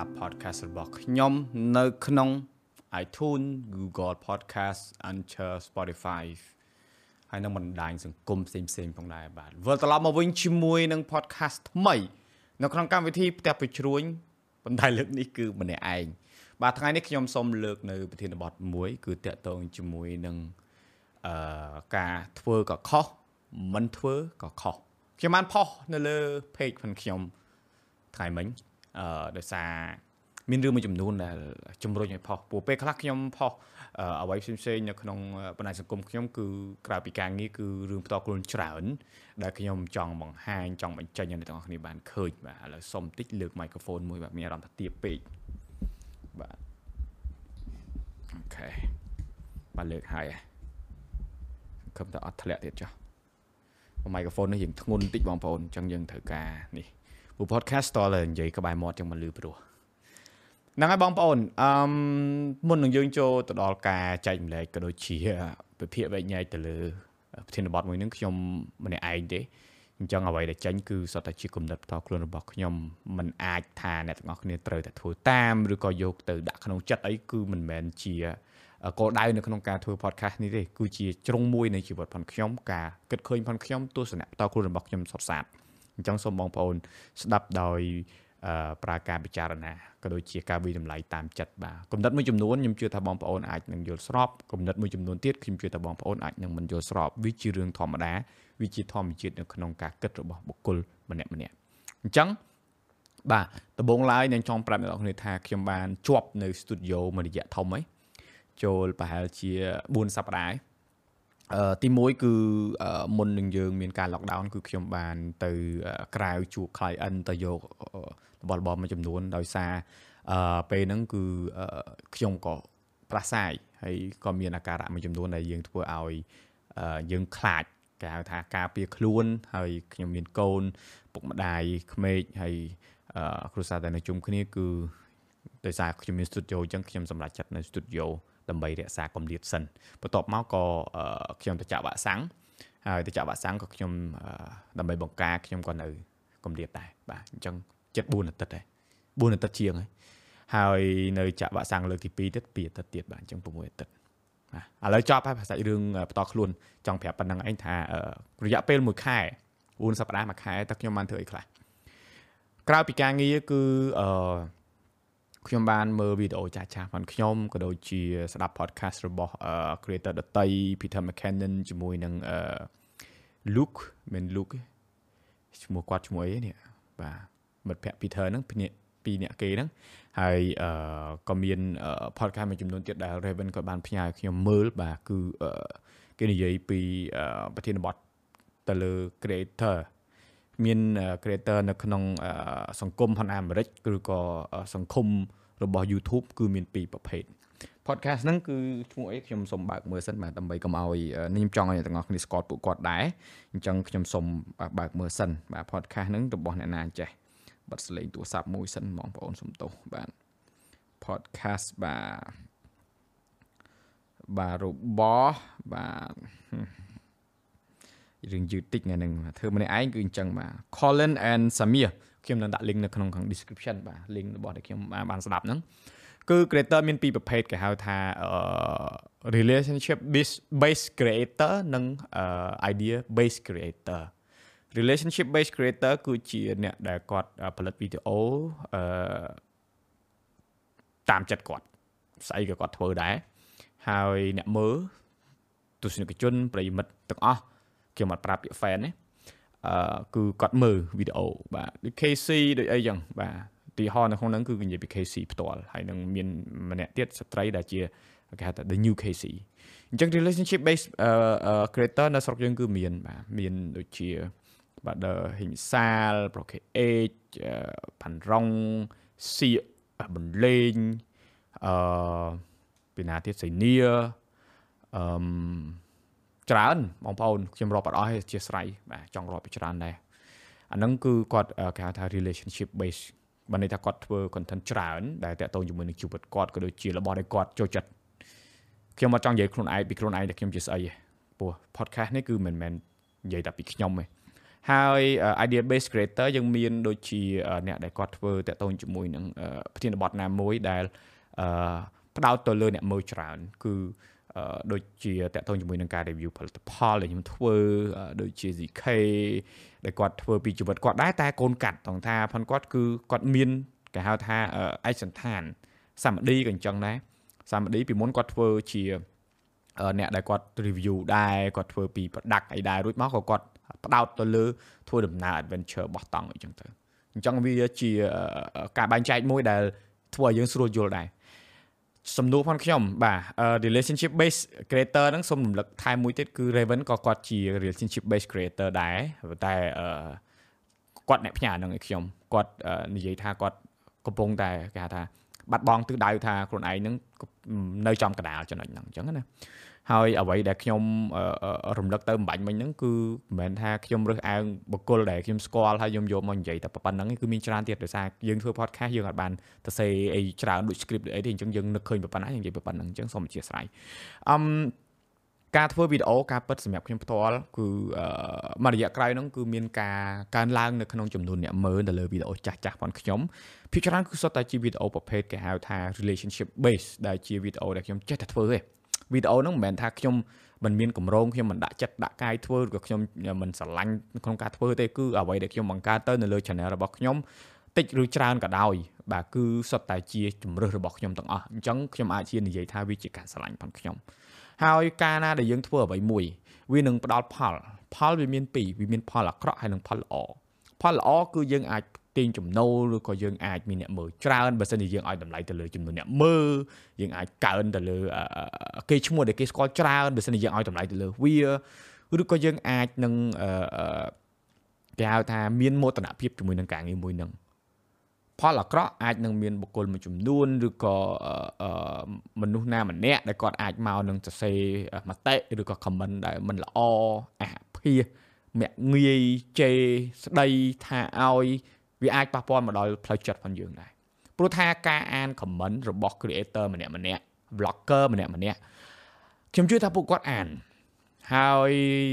ដាប់ podcast របស់ខ្ញុំនៅក្នុង iTunes Google Podcast Anchor Spotify ហើយនឹងបណ្ដាញសង្គមផ្សេងផ្សេងផងដែរបាទវិលត្រឡប់មកវិញជាមួយនឹង podcast ថ្មី នៅក្នុងកម្មវិធីផ្ទះប្រជ្រួញប៉ុន្តែលើកនេះគឺម្នាក់ឯងបាទថ្ងៃនេះខ្ញុំសូមលើកនៅប្រធានបទមួយ គឺតាក់ទងជាមួយនឹងអឺការធ្វើក៏ខុសមិនធ្វើក៏ខុសខ្ញុំបានផុសនៅលើ page របស់ខ្ញុំថ្ងៃមិញ អឺដោយសារមានរឿងមួយចំនួនដែលជំរុញឲ្យផុសព្រោះពេលខ្លះខ្ញុំផុសអ្វីផ្សេងៗនៅក្នុងបណ្ដាញសង្គមខ្ញុំគឺក្រៅពីការងារគឺរឿងផ្ទាល់ខ្លួនច្រើន ដែលខ្ញុំចង់បង្ហាញចង់បញ្ចេញឲ្យអ្នកទាំងអស់គ្នាបានឃើញបាទឥឡូវសុំតិចលើក microphone មួយបាទមានអារម្មណ៍ថាទាបពេកបាទអូខេបាទលើកហើយខំតែអត់ធ្លាក់ទៀតចុះ microphone នេះយើងធ្ងន់តិចបងប្អូនអញ្ចឹងយើងត្រូវការនេះ ព្រោះ podcast តលើនិយាយក្បែរមាត់ចឹងមិនលឺព្រោះហ្នឹងហើយបងប្អូនអឺមុននឹងយើងចូលទៅដល់ការចែកម្លែកក៏ដូចជាពិភាក្សាវែកញែកទៅលើប្រធានបទមួយហ្នឹងខ្ញុំម្នាក់ឯងទេអញ្ចឹងអ្វីដែលចេញគឺសុទ្ធតែជាគំនិតផ្ទាល់ខ្លួនរបស់ខ្ញុំមិនអាចថាអ្នកទាំងអស់គ្នាត្រូវតែធ្វើតាមឬក៏យកទៅដាក់ក្នុងចិត្តអីគឺមិនមែនជាគោលដៅនៅក្នុងការធ្វើ podcast នេះទេគឺជាជ្រុងមួយនៃជីវិតផងខ្ញុំការគិតឃើញផងខ្ញុំទស្សនៈផ្ទាល់ខ្លួនរបស់ខ្ញុំសុទ្ធសាធ អញ្ចឹងសូមបងប្អូន ស្ដាប់ដោយប្រើការពិចារណាក៏ដូចជាការវិតម្លៃតាមចិត្តបាទគំនិតមួយចំនួនខ្ញុំជឿថាបងប្អូនអាចនឹងយល់ស្របគំនិតមួយចំនួនទៀតខ្ញុំជឿថាបងប្អូនអាចនឹងមិនយល់ស្របវាជារឿងធម្មតាវាជាធម្មជាតិនៅក្នុងការគិតរបស់បុគ្គលម្នាក់ម្នាក់អញ្ចឹងបាទដំបូងឡើយនឹងចង់ប្រាប់អ្នកនរគ្នាថាខ្ញុំបានជាប់នៅ studio មួយរយៈធំហើយចូលប្រហែលជា4សប្តាហ៍អឺ ទី1គឺមុននឹងយើងមានការ lockdown គឺខ្ញុំបានទៅក្រៅជួប client ទៅយករបស់របរមួយចំនួនដោយសារអឺពេលហ្នឹងគឺខ្ញុំក៏ប្រាស្រ័យហើយក៏មានអាការៈមួយចំនួនដែលយើងធ្វើឲ្យយើងខ្លាចគេហៅថាការពារខ្លួនហើយខ្ញុំមានកូនពុកម្ដាយក្មេកហើយគ្រួសារតែនៅជុំគ្នាគឺដោយសារខ្ញុំមាន studio អញ្ចឹងខ្ញុំសម្រេចចិត្តនៅ studio ដើម្បីរក្សាកម្រិតសិនបន្ទាប់មកក៏ខ្ញុំទៅចាក់វ៉ាក់សាំងហើយទៅចាក់វ៉ាក់សាំងក៏ខ្ញុំដើម្បីបង្ការខ្ញុំក៏នៅកម្រិតដែរបាទអញ្ចឹងចិត្ត4អាទិត្យដែរ4អាទិត្យជាងហើយហើយនៅចាក់វ៉ាក់សាំងលើកទី2ទៀត2អាទិត្យទៀតបាទអញ្ចឹង6អាទិត្យបាទឥឡូវចប់ហើយភាសារឿងបន្តខ្លួនចង់ប្រាប់ប៉ុណ្្នឹងឯងថារយៈពេល1ខែ4សប្តាហ៍មួយខែតើខ្ញុំបានធ្វើអីខ្លះក្រៅពីការងារគឺអឺ ខ្ញុំបានមើលវីដេអូចាស់ចាស់ផងខ្ញុំក៏ដូចជាស្ដាប់ podcast របស់ creator ដតី Peter McKinnon ជាមួយនឹង Luke មិន Luke ឈ្មោះគាត់ឈ្មោះអីនេះបាទមិត្តភ័ក្ដិ Peter ហ្នឹងពីរអ្នកគេហ្នឹងហើយអឺក៏មាន podcast មួយចំនួនទៀតដែល Raven ក៏បានផ្ញើខ្ញុំមើលបាទគឺគេនិយាយពីប្រធានបទទៅលើ creator មាន creator នៅក្នុងសង្គមផងអាមេរិកឬក៏សង្គមរបស់ YouTube គឺមានពីរប្រភេទ podcast ហ្នឹងគឺឈ្មោះអីខ្ញុំសូមបើកមើលសិនបាទដើម្បីកុំឲ្យខ្ញុំចង់ឲ្យអ្នកទាំងអស់គ្នាស្គាល់ពួកគាត់ដែរអញ្ចឹងខ្ញុំសូមបើកមើលសិនបាទ podcast ហ្នឹងរបស់អ្នកណាចេះបាត់សលេងទូរស័ព្ទមួយសិនបងប្អូនសុំទោសបាទ podcast បាទបាទរបស់បាទ រឿងយឺតតិចថ្ងៃហ្នឹងធ្វើម្នាក់ឯងគឺអញ្ចឹងបាទ Colin and Samir ខ្ញុំនឹងដាក់ link នៅក្នុងខាង description បាទ link របស់ដែលខ្ញុំបានស្ដាប់ហ្នឹងគឺ creator មានពីរប្រភេទគេហៅថា relationship based creator និង idea based creator relationship based creator គឺជាអ្នកដែលគាត់ផលិតវីដេអូអឺតាមចិត្តគាត់ស្អីក៏គាត់ធ្វើដែរហើយអ្នកមើលទស្សនិកជនប្រិយមិត្តទាំងអស់ ខ្ញុំអត់ប្រាប់ពាក្យ fan ទេអឺគឺគាត់មើលវីដេអូបាទដូច KC ដូចអីចឹងបាទទីហោនៅក្នុងហ្នឹងគឺនិយាយពី KC ផ្ទាល់ហើយនឹងមានម្នាក់ទៀតស្ត្រីដែលជាគេហៅថា the new KC អញ្ចឹង relationship based uh, creator នៅស្រុកយើងគឺមានបាទមានដូចជាបាទ the ហ៊ីងសាល Proke Age ផាន់រងសៀកបន្លេងអឺពីណាទៀតសៃនីអឺ ច្រើនបងប្អូនខ្ញុំរាប់អត់អស់ទេជាស្រ័យបាទចង់រាប់ពីច្រើនដែរអាហ្នឹងគឺគាត់គេហៅថា relationship base បើន័យថាគាត់ធ្វើ content ច្រើនដែលតាក់ទងជាមួយនឹងជីវិតគាត់ក៏ដូចជារបស់ដែលគាត់ចូលចិត្តខ្ញុំអត់ចង់និយាយខ្លួនឯងពីខ្លួនឯងតែខ្ញុំជាស្អីទេព្រោះ podcast នេះគឺមិនមែននិយាយតែពីខ្ញុំទេហើយ idea based creator យើងមានដូចជាអ្នកដែលគាត់ធ្វើតាក់ទងជាមួយនឹងប្រធានបទណាមួយដែលផ្ដោតទៅលើអ្នកមើលច្រើន គឺ ដូចជាតកតងជាមួយនឹងការ review ផលិតផលដែលខ្ញុំធ្វើដូចជា ZK ដែលគាត់ធ្វើពីជីវិតគាត់ដែរតែកូនកាត់តងថាផនគាត់គឺគាត់មានគេហៅថាឯកសន្តានសាមឌីក៏អញ្ចឹងដែរសាមឌីពីមុនគាត់ធ្វើជាអ្នកដែលគាត់ review ដែរគាត់ធ្វើពី product អីដែររួចមកក៏គាត់ផ្ដោតទៅលើធ្វើដំណើរ adventure របស់តង់អីចឹងទៅអញ្ចឹងវាជាការបែងចែកមួយដែលធ្វើឲ្យយើងស្រួលយល់ដែរ សំណួរផងខ្ញុំបាទ relationship based creator ហ្នឹងសូមរំលឹកថែមមួយទៀតគឺ Raven ក៏គាត់ជា relationship based creator ដែរតែគាត់អ្នកផ្ញើហ្នឹងឲ្យខ្ញុំគាត់និយាយថាគាត់កំពុងតែគេហៅថាបាត់បង់ទិសដៅថាខ្លួនឯងហ្នឹងនៅចំកណ្ដាលចំណុចហ្នឹងអញ្ចឹងណា ហើយអ្វីដែលខ្ញុំរំលឹកទៅបំបញ្ញមិញហ្នឹងគឺមិនមែនថាខ្ញុំរើសអើងបុគ្គលដែលខ្ញុំស្គាល់ហើយខ្ញុំយកមកនិយាយតែប៉ុណ្្នឹងគឺមានច្រើនទៀតដោយសារយើងធ្វើ podcast យើងអាចបានទៅសេអីច្រើនដូច script អីទេអញ្ចឹងយើងនឹកឃើញប៉ុណ្ណាយើងនិយាយប៉ុណ្្នឹងអញ្ចឹងសូមអធិស្ឋានអឹមការធ្វើវីដេអូការពិតសម្រាប់ខ្ញុំផ្ទាល់គឺមួយរយៈក្រោយហ្នឹងគឺមានការកើនឡើងនៅក្នុងចំនួនអ្នកមើលទៅលើវីដេអូចាស់ចាស់ផងខ្ញុំភាគច្រើនគឺសុទ្ធតែជាវីដេអូប្រភេទគេហៅថា relationship base ដែលជាវីដេអូដែលខ្ញុំចេះតែធ្វើទេ វីដេអូហ្នឹងមិនមែនថាខ្ញុំមិនមានកម្រងខ្ញុំមិនដាក់ចិត្តដាក់កាយធ្វើឬក៏ខ្ញុំមិនស្រឡាញ់ក្នុងការធ្វើទេគឺអ្វីដែលខ្ញុំបង្កើតទៅនៅលើ channel របស់ខ្ញុំតិចឬច្រើនក៏ដោយបាទគឺសុទ្ធតែជាជំរើសរបស់ខ្ញុំទាំងអស់អញ្ចឹងខ្ញុំអាចជានិយាយថាវាជាការស្រឡាញ់ផងខ្ញុំហើយការណាដែលយើងធ្វើអ្វីមួយវានឹងផ្ដល់ផលផលវាមានពីរវាមានផលអាក្រក់ហើយនិងផលល្អផលល្អគឺយើងអាច ទាញចំណូលឬក៏យើងអាចមានអ្នកមើលច្រើនបើសិនជាយើងឲ្យតម្លៃទៅលើចំនួនអ្នកមើលយើងអាចកើនទៅលើគេឈ្មោះដែលគេស្គាល់ច្រើនបើសិនជាយើងឲ្យតម្លៃទៅលើវាឬក៏យើងអាចនឹងគេហៅថាមានមោទនភាពជាមួយនឹងការងារមួយនឹងផលអាក្រក់អាចនឹងមានបុគ្គលមួយចំនួនឬក៏មនុស្សណាម្នាក់ដែលគាត់អាចមកនឹងសរសេរមតិឬក៏ comment ដែលមិនល្អអាភាសមាក់ងាយជេរស្ដីថាឲ្យ វាអាចប៉ះពាល់មកដល់ផ្លូវចិត្តផងយើងដែរព្រោះថាការអាន comment របស់ creator ម្នាក់ម្នាក់ blogger ម្នាក់ម្នាក់ខ្ញុំជឿថាពួកគាត់អានហើយ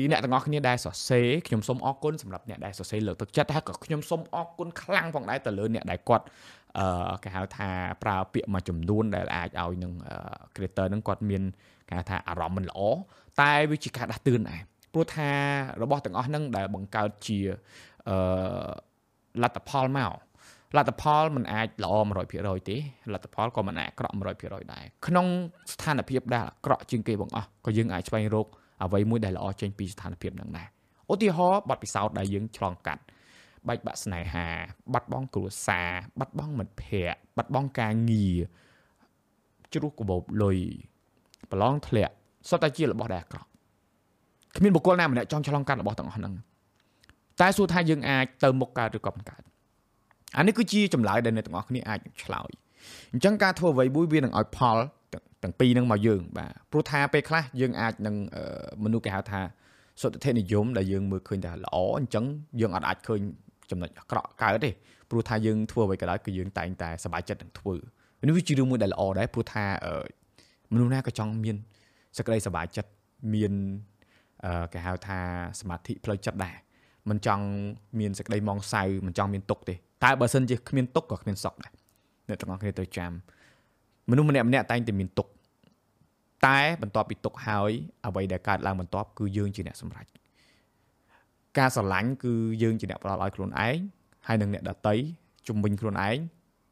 អ្នកទាំងអស់គ្នាដែលសរសេរខ្ញុំសូមអរគុណសម្រាប់អ្នកដែលសរសេរលើកទឹកចិត្តហើយក៏ខ្ញុំសូមអរគុណខ្លាំងផងដែរទៅលើអ្នកដែលគាត់អឺគេហៅថាប្រើពាក្យមួយចំនួនដែលអាចឲ្យនឹង creator នឹងគាត់មានគេហៅថាអារម្មណ៍មិនល្អតែវាជាការដាស់តឿនដែរព្រោះថារបស់ទាំងអស់ហ្នឹងដែលបង្កើតជាអឺ លទ្ធផលមកលទ្ធផលมันអាចល្អ100%ទេលទ្ធផលក៏มันអាចអាក្រក់100%ដែរក្នុងស្ថានភាពដែលអាក្រក់ជាងគេបងអស់ក៏យើងអាចស្វែងរកអ្វីមួយដែលល្អចេញពីស្ថានភាពហ្នឹងដែរឧទាហរណ៍បទពិសោធន៍ដែលយើងឆ្លងកាត់បែកបាក់ស្នេហាបាត់បង់គ្រួសារបាត់បង់មិត្តភ័ក្តិបាត់បង់ការងារជ្រុះកបោបលុយប្រឡងធ្លាក់សុទ្ធតែជារបស់ដែលអាក្រក់គ្មានបុគ្គលណាម្នាក់ចង់ឆ្លងកាត់របស់ទាំងអស់ហ្នឹង តែសួរថាយើងអាចទៅមុខកើតឬក៏មិនកើតអានេះគឺជាចម្លើយដែលអ្នកទាំងអស់គ្នាអាចឆ្លើយអញ្ចឹងការធ្វើអ្វីមួយវានឹងឲ្យផលទាំងពីរហ្នឹងមកយើងបាទព្រោះថាពេលខ្លះយើងអាចនឹងមនុស្សគេហៅថាសុទ្ធិនិយមដែលយើងមើលឃើញថាល្អអញ្ចឹងយើងអត់អាចឃើញចំណុចអាក្រក់កើតទេព្រោះថាយើងធ្វើអ្វីក៏ដោយគឺយើងតែងតែសប្បាយចិត្តនឹងធ្វើនេះវាជារឿងមួយដែលល្អដែរព្រោះថាមនុស្សណាក៏ចង់មានសក្តីសប្បាយចិត្តមានគេហៅថាសមាធិផ្លូវចិត្តដែរ មិនចង់មានសេចក្តីមងសៅមិនចង់មានទុកទេតែបើសិនជាគ្មានទុកក៏គ្មានសុខដែរអ្នកទាំងអស់គ្នាត្រូវចាំមនុស្សម្នាក់ម្នាក់តែងតែមានទុកតែបន្ទាប់ពីទុកហើយអ្វីដែលកើតឡើងបន្ទាប់គឺយើងជាអ្នកសម្រេចការស្រឡាញ់គឺយើងជាអ្នកផ្ដល់ឲ្យខ្លួនឯងហើយនឹងអ្នកដតីជំវិញខ្លួនឯង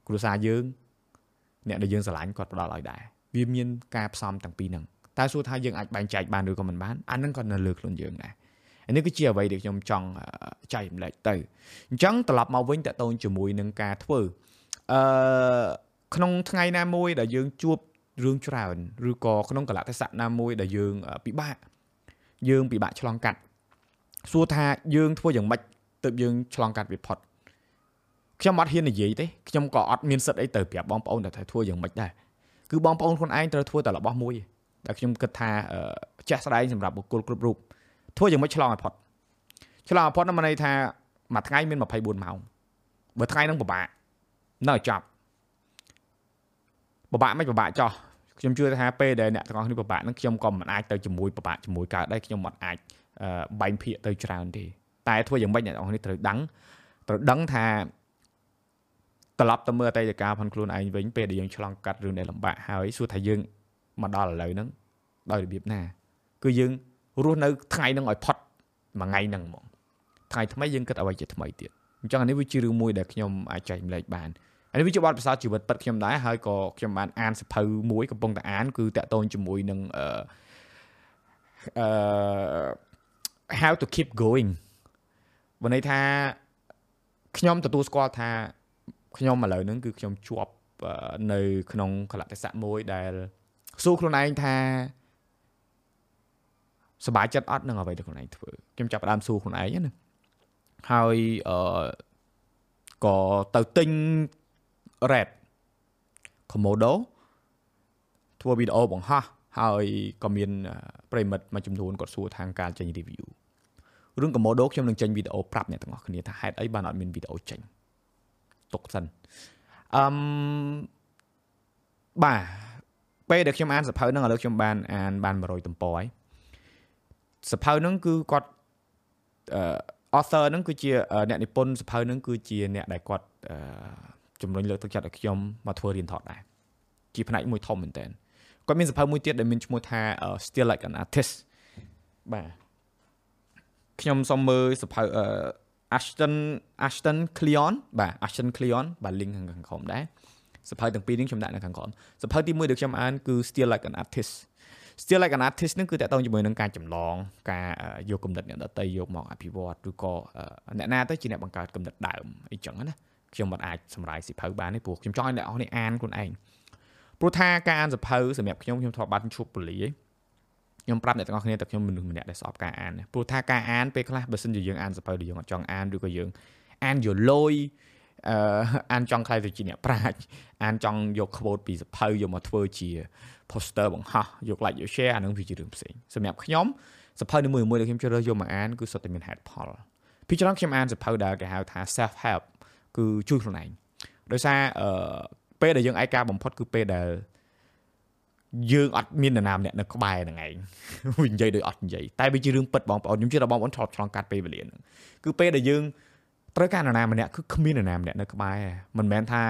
គ្រួសារយើងអ្នកដែលយើងស្រឡាញ់គាត់ផ្ដល់ឲ្យដែរវាមានការផ្សំទាំងពីរហ្នឹងតែសួរថាយើងអាចបែងចែកបានឬក៏មិនបានអានឹងក៏នៅលើខ្លួនយើងដែរ នេះគឺជាអ្វីដែលខ្ញុំចង់ចែករំលែកទៅអញ្ចឹងត្រឡប់មកវិញតទៅជាមួយនឹងការធ្វើអឺក្នុងថ្ងៃណាមួយដែលយើងជួបរឿងច្រើនឬក៏ក្នុងកលៈទេសៈណាមួយដែលយើងពិបាកយើងពិបាកឆ្លងកាត់សួរថាយើងធ្វើយ៉ាងម៉េចទើបយើងឆ្លងកាត់វាផុតខ្ញុំអត់ហ៊ាននិយាយទេខ្ញុំក៏អត់មានសិទ្ធអីទៅប្រាប់បងប្អូនតែធ្វើយ៉ាងម៉េចដែរគឺបងប្អូនខ្លួនឯងត្រូវធ្វើតែរបស់មួយដែលខ្ញុំគិតថាចាស់ស្ដែងសម្រាប់បុគ្គលគ្រប់រូប ធ្វើយ៉ាងម៉េចឆ្លងឲ្យផុតឆ្លងឲ្យផុតនោះមានន័យថាមួយថ្ងៃមាន24ម៉ោងបើថ្ងៃហ្នឹងពិបាកនៅចប់ពិបាកមិនពិបាកចោះខ្ញុំជឿថាពេលដែលអ្នកទាំងអស់គ្នាពិបាកហ្នឹងខ្ញុំក៏មិនអាចទៅជាមួយពិបាកជាមួយកើតដែរខ្ញុំមិនអាចបែងភាកទៅច្រើនទេតែធ្វើយ៉ាងម៉េចអ្នកនរនេះត្រូវដឹងត្រូវដឹងថាត្រឡប់ទៅមើលអតីតកាលផងខ្លួនឯងវិញពេលដែលយើងឆ្លងកាត់រឿងដែលលំបាកហើយសួរថាយើងមកដល់ឥឡូវហ្នឹងដោយរបៀបណា គឺយើង រស់នៅថ្ងៃហ្នឹងឲ្យផុតមួយថ្ងៃហ្នឹងហ្មងថ្ងៃថ្មីយើងគិតអ្វីជាថ្មីទៀតអញ្ចឹងអានេះវាជារឿងមួយដែលខ្ញុំអាចចែកម្លែកបានអានេះវាជាបទពិសោធន៍ជីវិតពិតខ្ញុំដែរហើយក៏ខ្ញុំបានអានសភៅមួយកំពុងតែអាន គឺតាក់ទងជាមួយនឹងអឺអឺ how to keep going បើន័យថាខ្ញុំទទួលស្គាល់ថាខ្ញុំឥឡូវហ្នឹងគឺខ្ញុំជាប់នៅក្នុងកលៈទេសៈមួយដែលសួរខ្លួនឯងថា សบายចិត្តអត់នឹងអ្វីដែលខ្លួនឯងធ្វើខ្ញុំចាប់ផ្ដើមសួរខ្លួនឯងណាហើយអឺក៏ទៅទិញ Red Komodo ធ្វើវីដេអូបង្ហោះហើយក៏មានប្រិមិត្តមួយចំនួនគាត់សួរខាងការចេញ review រឿង Komodo ខ្ញុំនឹងចេញវីដេអូប្រាប់អ្នកទាំងអស់គ្នាថាហេតុអីបានអត់មានវីដេអូចេញទុកសិនអឺមបាទពេលដែលខ្ញុំអានសភៅហ្នឹងឥឡូវខ្ញុំបានអានបាន100ទំព័រហើយ សភៅហ្នឹងគឺគាត់អឺ author ហ្នឹងគឺជាអ្នកនិពន្ធសភៅហ្នឹងគឺជាអ្នកដែលគាត់ជំរុញលើកទឹកចិត្តឲ្យខ្ញុំមកធ្វើរៀនថតដែរជាផ្នែកមួយធំមែនតើគាត់មានសភៅមួយទៀតដែលមានឈ្មោះថា Still Like an Artist បាទខ្ញុំសូមមើលសភៅ Ashton Ashton Cleon បាទ Ashton Cleon បាទ link ខាងក្រោមដែរសភៅទាំងពីរនេះខ្ញុំដាក់នៅខាងក្រោមសភៅទី1ដែលខ្ញុំអានគឺ Still Like an Artist Still Like an Artist នឹងគឺតកតងជាមួយនឹងការចម្លងការយកគំនិតអ្នកដតីយកមកអភិវឌ្ឍឬក៏អ្នកណាទៅជាអ្នកបង្កើតគំនិតដើមអីចឹងណាខ្ញុំមិនអាចសម្រាយសិភៅបានទេព្រោះខ្ញុំចង់ឲ្យអ្នកនរនេះអានខ្លួនឯងព្រោះថាការអានសិភៅសម្រាប់ខ្ញុំខ្ញុំធ្លាប់បានជួបពលីខ្ញុំប្រាប់អ្នកទាំងអស់គ្នាតែខ្ញុំមនុស្សម្នាក់ដែលស្អប់ការអានព្រោះថាការអានពេលខ្លះបើសិនជាយើងអានសិភៅដែលយើងអត់ចង់អានឬក៏យើងអានយលយ អឺអានចង់ខ្លាយទៅជាអ្នកប្រាជ្ញអានចង់យក quote ពីសិភៅយកមកធ្វើជា poster បង្ហោះយក like យក share អានឹងវាជារឿងផ្សេងសម្រាប់ខ្ញុំសិភៅនីមួយៗដែលខ្ញុំជ្រើសរើសយកមកអានគឺសុទ្ធតែមានហេតុផលពីច្រើនខ្ញុំអានសិភៅដែលគេហៅថា self help គឺជួយខ្លួនឯងដោយសារអឺពេលដែលយើងឯកាបំផុតគឺពេលដែលយើងអត់មាននរណាម្នាក់នៅក្បែរហ្នឹងឯងវានិយាយដោយអត់និយាយតែវាជារឿងពិតបងប្អូនខ្ញុំជឿថាបងប្អូនឆ្លប់ឆ្លងកាត់ពេលវេលាហ្នឹងគឺពេលដែលយើង ត្រូវការនរណាម្នាក់គឺគ្មាននរណាម្នាក់នៅក្បែរមិនមែនថា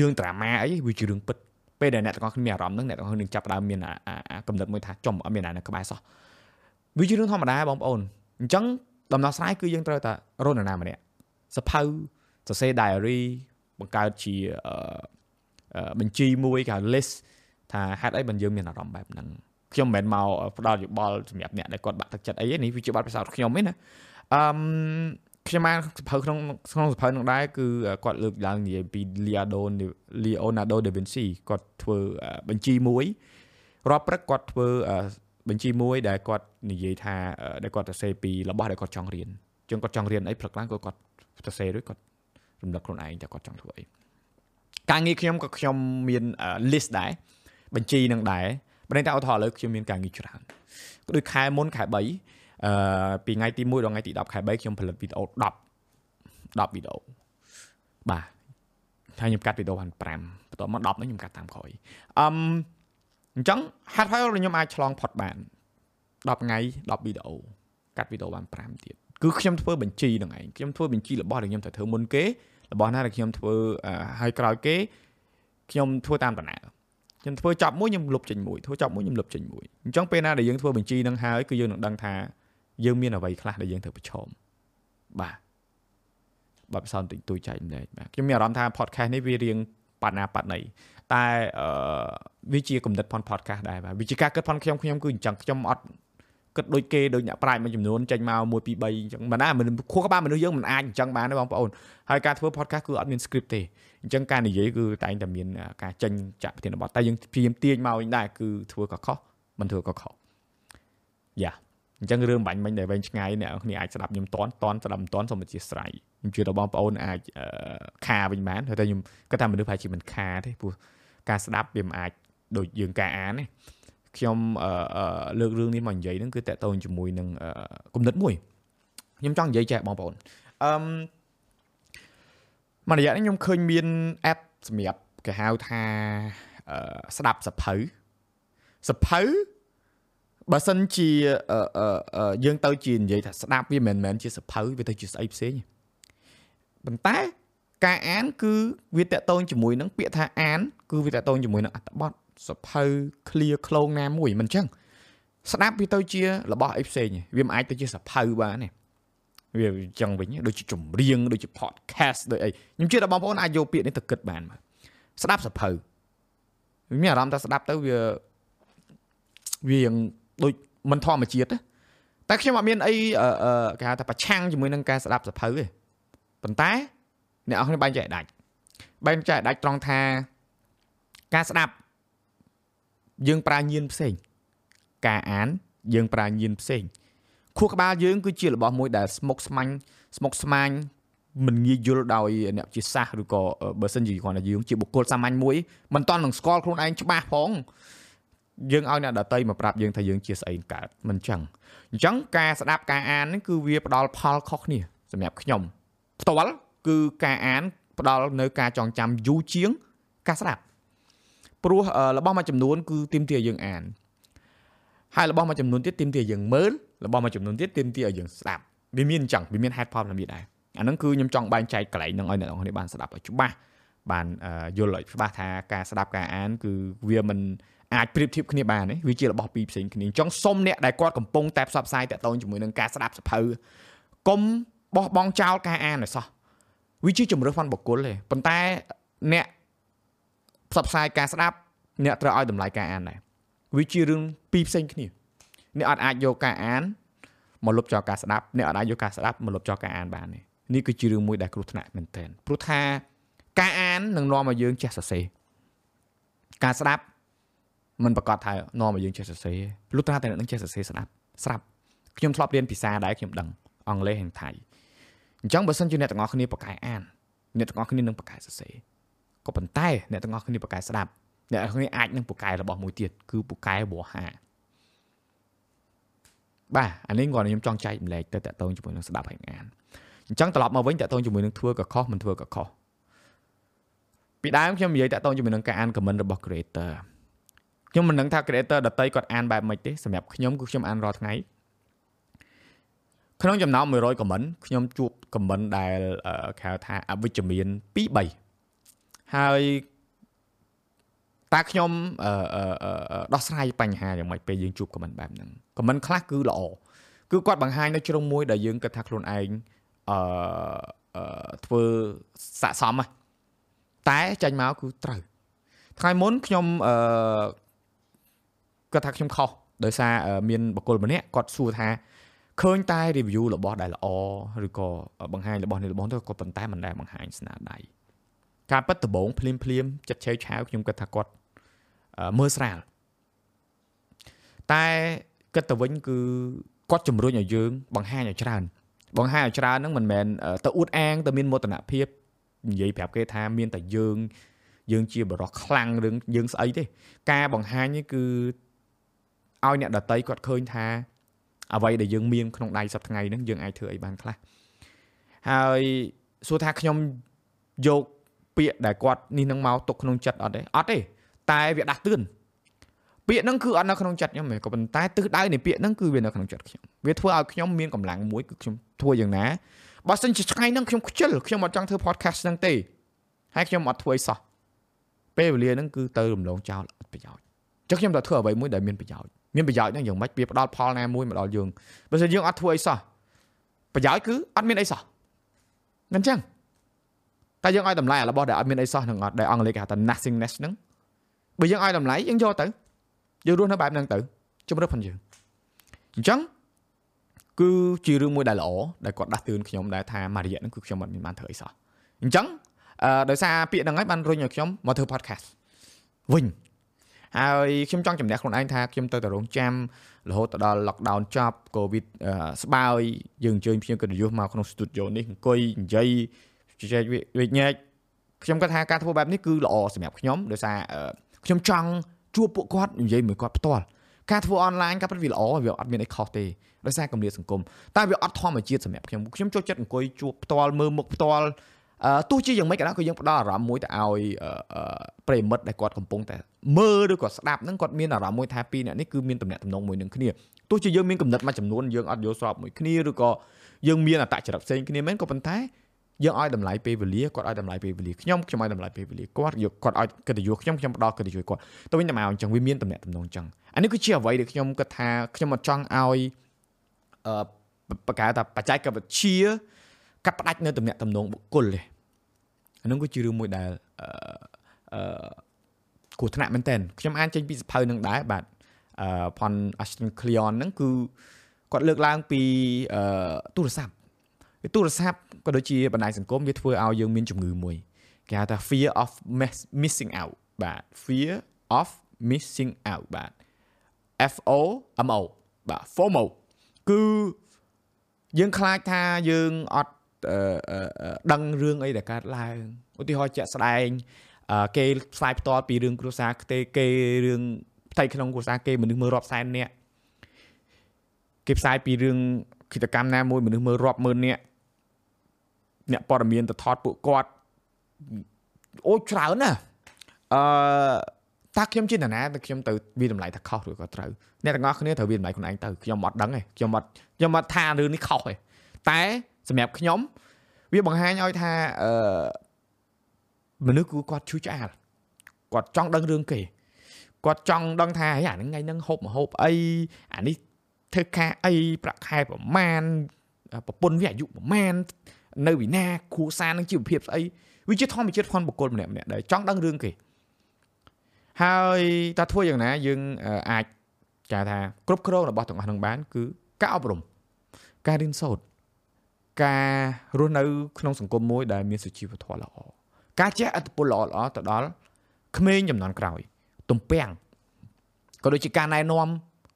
យើងត្រាម៉ាអីវាជារឿងពិតពេលដែលអ្នកទាំងអស់គ្នាមានអារម្មណ៍ហ្នឹងអ្នកទាំងអស់គ្នានឹងចាប់ផ្ដើមមានកំណត់មួយថាចំអត់មាននរណានៅក្បែរសោះវាជារឿងធម្មតាបងប្អូនអញ្ចឹងដំណោះស្រាយគឺយើងត្រូវតែរកនរណាម្នាក់សភៅសរសេរ diary បង្កើតជាបញ្ជីមួយគេហៅ list ថាហេតុអីបានយើងមានអារម្មណ៍បែបហ្នឹងខ្ញុំមិនមែនមកផ្ដល់យោបល់សម្រាប់អ្នកដែលគាត់បាក់ទឹកចិត្តអីទេនេះវាជាបទពិសោធន៍ខ្ញុំទេណាអឺ ខ្ញុំបានសភៅក្នុងក្នុងសភៅនោះដែរគឺគាត់លើកឡើងនិយាយពី Leonardo Leonardo da Vinci គាត់ធ្វើបញ្ជីមួយរាល់ព្រឹកគាត់ធ្វើបញ្ជីមួយដែលគាត់និយាយថាដែលគាត់សរសេរពីរបស់ដែលគាត់ចង់រៀនជាងគាត់ចង់រៀនអីព្រឹកឡើងគាត់សរសេររួចគាត់រំលឹកខ្លួនឯងថាគាត់ចង់ធ្វើអីការងារខ្ញុំក៏ខ្ញុំមាន list ដែរបញ្ជីនឹងដែរបើតែឧទាហរណ៍ឥឡូវខ្ញុំមានការងារច្រើនដូចខែមុនខែ3 អឺពីថ្ងៃទី1ដល់ថ្ងៃទី10ខែ3ខ្ញុំផលិតវីដេអូ10 10វីដេអូបាទហើយខ្ញុំកាត់វីដេអូបាន5បន្ទាប់មក10នេះខ្ញុំកាត់តាមក្រោយអឹមអញ្ចឹងហាត់ហើយខ្ញុំអាចឆ្លងផុតបាន10ថ្ងៃ10វីដេអូកាត់វីដេអូបាន5ទៀតគឺខ្ញុំធ្វើបញ្ជីនឹងឯងខ្ញុំធ្វើបញ្ជីរបស់ដែលខ្ញុំត្រូវធ្វើមុនគេរបស់ណាដែលខ្ញុំធ្វើហើយក្រោយគេខ្ញុំធ្វើតាមដំណើរខ្ញុំធ្វើចប់មួយខ្ញុំលុបចេញមួយធ្វើចប់មួយខ្ញុំលុបចេញមួយអញ្ចឹងពេលណាដែលយើងធ្វើបញ្ជីនឹងហើយគឺយើងនឹងដឹងថា យើងមានអ្វីខ្លះដែលយើងត្រូវប្រឈមបាទបាទផ្សំតិចតួចចែកម្លែកបាទខ្ញុំមានអារម្មណ៍ថា podcast នេះវារៀងបាត់ណាបាត់ណីតែអឺវាជាគំនិតផន podcast ដែរបាទវាជាការគិតផនខ្ញុំខ្ញុំគឺអញ្ចឹងខ្ញុំអត់គិតដូចគេដូចអ្នកប្រាជ្ញមួយចំនួនចេញមក1 2 3អញ្ចឹងមិនណាខួរក្បាលមនុស្សយើងមិនអាចអញ្ចឹងបានទេបងប្អូនហើយការធ្វើ podcast គឺអត់មាន script ទេអញ្ចឹងការនិយាយគឺតែងតែមានការចេញចាក់ប្រធានបទតែយើងព្យាយាមទាញមកវិញដែរគឺធ្វើក៏ខុសមិនធ្វើក៏ខុសយ៉ា អញ្ចឹងរឿងបាញ់មិញដែលវែងឆ្ងាយអ្នកគ្នាអាចស្ដាប់ខ្ញុំតន់តន់ស្ដាប់មិនតន់សូមអធិស្ឋានខ្ញុំជឿថាបងប្អូនអាចខាវិញបានតែខ្ញុំគាត់ថាមនុស្សប្រហែលជាមិនខាទេព្រោះការស្ដាប់វាមិនអាចដូចយើងការអានទេខ្ញុំលើករឿងនេះមកនិយាយហ្នឹងគឺតកតងជាមួយនឹងគំនិតមួយខ្ញុំចង់និយាយចែកបងប្អូនអឺមួយរយៈនេះខ្ញុំឃើញមាន app សម្រាប់គេហៅថាស្ដាប់សភៅសភៅ បើសិនជាយើងទៅជានិយាយថាស្ដាប់វាមិនមែនជាសភៅវាទៅជាស្អីផ្សេងប៉ុន្តែការអាន គឺវាតកតងជាមួយនឹងពាក្យថាអាន គឺវាតកតងជាមួយនឹងអត្ថបទសភៅ clear ខ្លងណាមួយមិនចឹងស្ដាប់វាទៅជារបស់អីផ្សេងវាមិនអាចទៅជាសភៅបានទេវាអញ្ចឹងវិញដូចជាចម្រៀងដូចជា podcast ដូចអីខ្ញុំជឿថាបងប្អូនអាចយកពាក្យនេះទៅគិតបានមកស្ដាប់សភៅមានអារម្មណ៍ថាស្ដាប់ទៅវាវា ដូចមិនធម្មជាតិតែខ្ញុំអត់មានអីគេហៅថាប្រឆាំងជាមួយនឹងការស្ដាប់សភៅទេប៉ុន្តែអ្នកនរគ្នាបែងចែកដាច់បែងចែកដាច់ត្រង់ថាការស្ដាប់យើងប្រើញៀនផ្សេង ការអានយើងប្រើញៀនផ្សេងខួរក្បាលយើងគឺជារបស់មួយដែលស្មុគស្មាញស្មុគស្មាញមិនងាយយល់ដោយអ្នកជាសាសឬក៏បើសិនជាគ្រាន់តែយើងជាបុគ្គលសាមញ្ញមួយមិនតន់នឹងស្គាល់ខ្លួនឯងច្បាស់ផង យើងឲ្យអ្នកដតីមកប្រាប់យើងថាយើងជាស្អីកើតមិនចឹងអញ្ចឹងការស្ដាប់ការអាននេះគឺវាផ្ដល់ផលខុសគ្នាសម្រាប់ខ្ញុំផ្ទាល់គឺការអានផ្ដល់នៅការចងចាំយូរជាងការស្ដាប់ព្រោះរបស់មួយចំនួនគឺទាមទារយើងអានហើយរបស់មួយចំនួនទៀតទាមទារយើងមើលរបស់មួយចំនួនទៀតទាមទារឲ្យយើងស្ដាប់វាមានអញ្ចឹងវាមានហេតុផលតាមនេះដែរអាហ្នឹងគឺខ្ញុំចង់បែងចែកកន្លែងហ្នឹងឲ្យអ្នកនរគ្នាបានស្ដាប់ឲ្យច្បាស់បានយល់ឲ្យច្បាស់ថាការស្ដាប់ការអានគឺវាមិន អាចប្រៀបធៀបគ្នាបានទេវាជារបស់ពីរផ្សេងគ្នាអញ្ចឹងសុំអ្នកដែលគាត់កំពុងតែផ្សព្វផ្សាយតាក់ទងជាមួយនឹងការស្ដាប់សភៅកុំបោះបង់ចោលការអានឲ្យសោះវាជាជំរឿនផាន់បុគ្គលទេប៉ុន្តែអ្នកផ្សព្វផ្សាយការស្ដាប់អ្នកត្រូវឲ្យតម្លៃការអានដែរវាជារឿងពីរផ្សេងគ្នាអ្នកអត់អាចយកការអានមកលុបចោលការស្ដាប់អ្នកអត់អាចយកការស្ដាប់មកលុបចោលការអានបានទេនេះគឺជារឿងមួយដែលគ្រោះថ្នាក់មែនទែនព្រោះថាការអាននឹងនាំឲ្យយើងចេះសរសេរការស្ដាប់ มันប្រកាសថានាំឲ្យយើងចេះសរសេរលុះត្រាតែនឹងចេះសរសេរស្ដាប់ស្រាប់ខ្ញុំធ្លាប់រៀនភាសាដែរខ្ញុំដឹងអង់គ្លេសនិងថៃអញ្ចឹងបើសិនជាអ្នកទាំងអស់គ្នាប្រកែអានអ្នកទាំងអស់គ្នានឹងប្រកែសរសេរក៏ប៉ុន្តែអ្នកទាំងអស់គ្នាប្រកែស្ដាប់អ្នកទាំងអស់គ្នាអាចនឹងប្រកែរបស់មួយទៀតគឺប្រកែវោហាបាទអានេះគាត់ខ្ញុំចង់ចែកម្លែកទៅតកតងជាមួយនឹងស្ដាប់ហើយអានអញ្ចឹងត្រឡប់មកវិញតកតងជាមួយនឹងធ្វើក៏ខុសមិនធ្វើក៏ខុសពីដើមខ្ញុំនិយាយតកតងជាមួយនឹងការអាន comment របស់ creator ខ្ញុំមិនដឹងថា creator ដតីគាត់អានបែបម៉េចទេសម្រាប់ខ្ញុំគឺខ្ញុំអានរាល់ថ្ងៃក្នុងចំណោម100 comment ខ្ញុំជួប comment ដែលគេហៅថាអវិជ្ជមាន2 3ហើយតើខ្ញុំដោះស្រាយបញ្ហាយ៉ាងម៉េចពេលយើងជួប comment បែបហ្នឹង comment ខ្លះគឺល្អគឺគាត់បង្ហាញនៅជ្រុងមួយដែលយើងគិតថាខ្លួនឯងអឺធ្វើស័កសមតែចាញ់មកគឺត្រូវថ្ងៃមុនខ្ញុំអឺ គាត់ថាខ្ញុំខុសដោយសារមានបកគលម្នាក់គាត់សួរថាឃើញតែ review របស់ដែលល្អឬក៏បង្ហាញរបស់នេះរបស់ទៅគាត់ប៉ុន្តែមិនដែលបង្ហាញស្នាដៃការប៉ັດដបងភ្លាមភ្លាមចិត្តឆេវឆាវខ្ញុំគិតថាគាត់មើលស្រាលតែគិតទៅវិញគឺគាត់ជំរុញឲ្យយើង បង្ហាញឲ្យច្រើន បង្ហាញឲ្យច្រើនហ្នឹងមិនមែនទៅអួតអាងទៅមានមោទនភាពនិយាយប្រាប់គេថាមានតែយើងយើងជាបរោះខ្លាំងរឿងយើងស្អីទេ ការបង្ហាញនេះគឺ ឲ្យអ្នកដតីគាត់ឃើញថាអ្វីដែលយើងមានក្នុងដៃសប្តាហ៍ថ្ងៃហ្នឹងយើងអាចធ្វើអីបានខ្លះហើយសួរថាខ្ញុំយកពាក្យដែលគាត់នេះនឹងមកទុកក្នុងចិត្តអត់ទេអត់ទេតែវាដាស់តឿនពាក្យហ្នឹងគឺអត់នៅក្នុងចិត្តខ្ញុំទេក៏ប៉ុន្តែទិសដៅនៃពាក្យហ្នឹងគឺវានៅក្នុងចិត្តខ្ញុំវាធ្វើឲ្យខ្ញុំមានកម្លាំងមួយគឺខ្ញុំធ្វើយ៉ាងណាបើសិនជាថ្ងៃហ្នឹងខ្ញុំខ្ជិលខ្ញុំអត់ចង់ធ្វើ podcast ហ្នឹងទេហើយខ្ញុំអត់ធ្វើអីសោះពេលវេលាហ្នឹងគឺទៅរំលងចោលអត់ប្រយោជន៍ចឹងខ្ញុំត្រូវធ្វើអ្វីមួយដែលមានប្រយោជន៍ មានប្រយោជន៍ហ្នឹងយ៉ាងម៉េចវាផ្ដល់ផលណាមួយមកដល់យើងបើមិនយើងអត់ធ្វើអីសោះប្រយោជន៍គឺអត់មានអីសោះមិនចឹងតែយើងឲ្យតម្លៃរបស់ដែលអត់មានអីសោះនឹងអត់ដែលអង់គ្លេសគេហៅថា nothingness ហ្នឹងបើយើងឲ្យតម្លៃយើងយកទៅយើងរស់នៅបែបហ្នឹងទៅជំរឿនផងយើងអញ្ចឹងគឺជារឿងមួយដែលល្អដែលគាត់ដាស់តឿនខ្ញុំដែរថាមួយរយៈហ្នឹងគឺខ្ញុំអត់មានបានធ្វើអីសោះអញ្ចឹងអឺដោយសារពាក្យហ្នឹងហើយបានរុញឲ្យខ្ញុំមកធ្វើ podcast វិញ ហើយខ្ញុំចង់ជំនះខ្លួនឯងថាខ្ញុំទៅតែរងចាំរហូតដល់ lockdown ចប់ covid ស្បើយយើងអញ្ជើញភ្ញៀវកិត្តិយសមកក្នុង studio នេះអង្គុយនិយាយជជែកវិញ្ញាចខ្ញុំគាត់ថាការធ្វើបែបនេះគឺល្អសម្រាប់ខ្ញុំដោយសារខ្ញុំចង់ជួបពួកគាត់និយាយមួយគាត់ផ្ទាល់ការធ្វើអនឡាញការពិតវាល្អវាអត់មានអីខុសទេដោយសារកម្រិតសង្គមតែវាអត់ធម្មជាតិសម្រាប់ខ្ញុំខ្ញុំចូលចិត្តអង្គុយជួបផ្ទាល់មើលមុខផ្ទាល់អឺ ទោះជាយ៉ាងម៉េចក៏ដោយក៏យើងផ្ដល់អារម្មណ៍មួយទៅឲ្យប្រិមិត្តដែលគាត់កំពុងតែមើលឬក៏ស្ដាប់ហ្នឹងគាត់មានអារម្មណ៍មួយថាពីរអ្នកនេះគឺមានតំណែងតំណងមួយនឹងគ្នាទោះជាយើងមានកំណត់មួយចំនួនយើងអត់យល់ស្របមួយគ្នាឬក៏យើងមានអត្តចរិតផ្សេងគ្នាមែនក៏ប៉ុន្តែយើងឲ្យតម្លៃពេលវេលាគាត់ឲ្យតម្លៃពេលវេលាខ្ញុំខ្ញុំឲ្យតម្លៃពេលវេលាគាត់យកគាត់ឲ្យកិត្តិយសខ្ញុំខ្ញុំផ្ដល់កិត្តិយសគាត់ទៅវិញទៅមកអញ្ចឹងវាមានតំណែងតំណងអញ្ចឹងអានេះគឺជាអ្វីដែលខ្ញុំគិតថាខ្ញុំអត់ចង់ឲ្យអឺបកកែថាបច្ចេកវិទ្យា កាត់ផ្ដាច់នៅតំណែងតំណងបុគ្គលទេអានោះគឺជារឿងមួយដែលអឺអឺគ្រោះថ្នាក់មែនតើខ្ញុំអានចេញពីសភៅនឹងដែរបាទអឺផន Ashton Cleon ហ្នឹងគឺគាត់លើកឡើងពីអឺទូរស័ព្ទទូរស័ព្ទក៏ដូចជាបណ្ដាញសង្គមវាធ្វើឲ្យយើងមានជំងឺមួយគេហៅថា fear of missing out បាទ fear of missing out បាទ F O M O បាទ FOMO គឺយើងខ្លាចថាយើងអត់ ដឹងរឿងអីដែលកើតឡើងឧទាហរណ៍ជាក់ស្ដែងគេផ្សាយផ្ទាល់ពីរឿងគ្រួសារគេគេរឿងផ្ទៃក្នុងគ្រួសារគេមនុស្សមើលរាប់សែននាក់គេផ្សាយពីរឿងគិតកម្មណាមួយមនុស្សមើលរាប់ម៉ឺននាក់អ្នកព័ត៌មានទៅថតពួកគាត់អូច្រើនណាស់អឺតាខ្ញុំជានរណាតែខ្ញុំទៅវាតម្លៃថាខុសឬក៏ត្រូវអ្នកទាំងអស់គ្នាត្រូវវាតម្លៃខ្លួនឯងទៅខ្ញុំអត់ដឹងទេខ្ញុំអត់ខ្ញុំអត់ថារឿងនេះខុសទេតែ សម្រាប់ខ្ញុំវាបង្ហាញឲ្យថាអឺមនុស្សគឺគាត់ឈឺឆ្អាលគាត់ចង់ដឹងរឿងគេគាត់ចង់ដឹងថាអាហ្នឹងថ្ងៃហ្នឹងហូបមហូបអីអានេះធ្វើការអីប្រាក់ខែប្រមាណប្រពន្ធវាអាយុប្រមាណនៅវិណាគ្រួសារនឹងជីវភាពស្អីវាជាធម្មជាតិផងបុគ្គលម្នាក់ម្នាក់ដែរចង់ដឹងរឿងគេហើយតើធ្វើយ៉ាងណាយើងអាចចាថាគ្រប់គ្រងរបស់ទាំងអស់នឹងបានគឺការអប់រំការរៀនសូត្រ ការរស់នៅ ក្នុងសង្គមមួយដែលមានសុជីវធម៌ល្អការចេះអត្តពលល្អល្អទៅដល់ក្មេងចំនួនក្រោយ ទំពាំងក៏ដូចជាការណែនាំ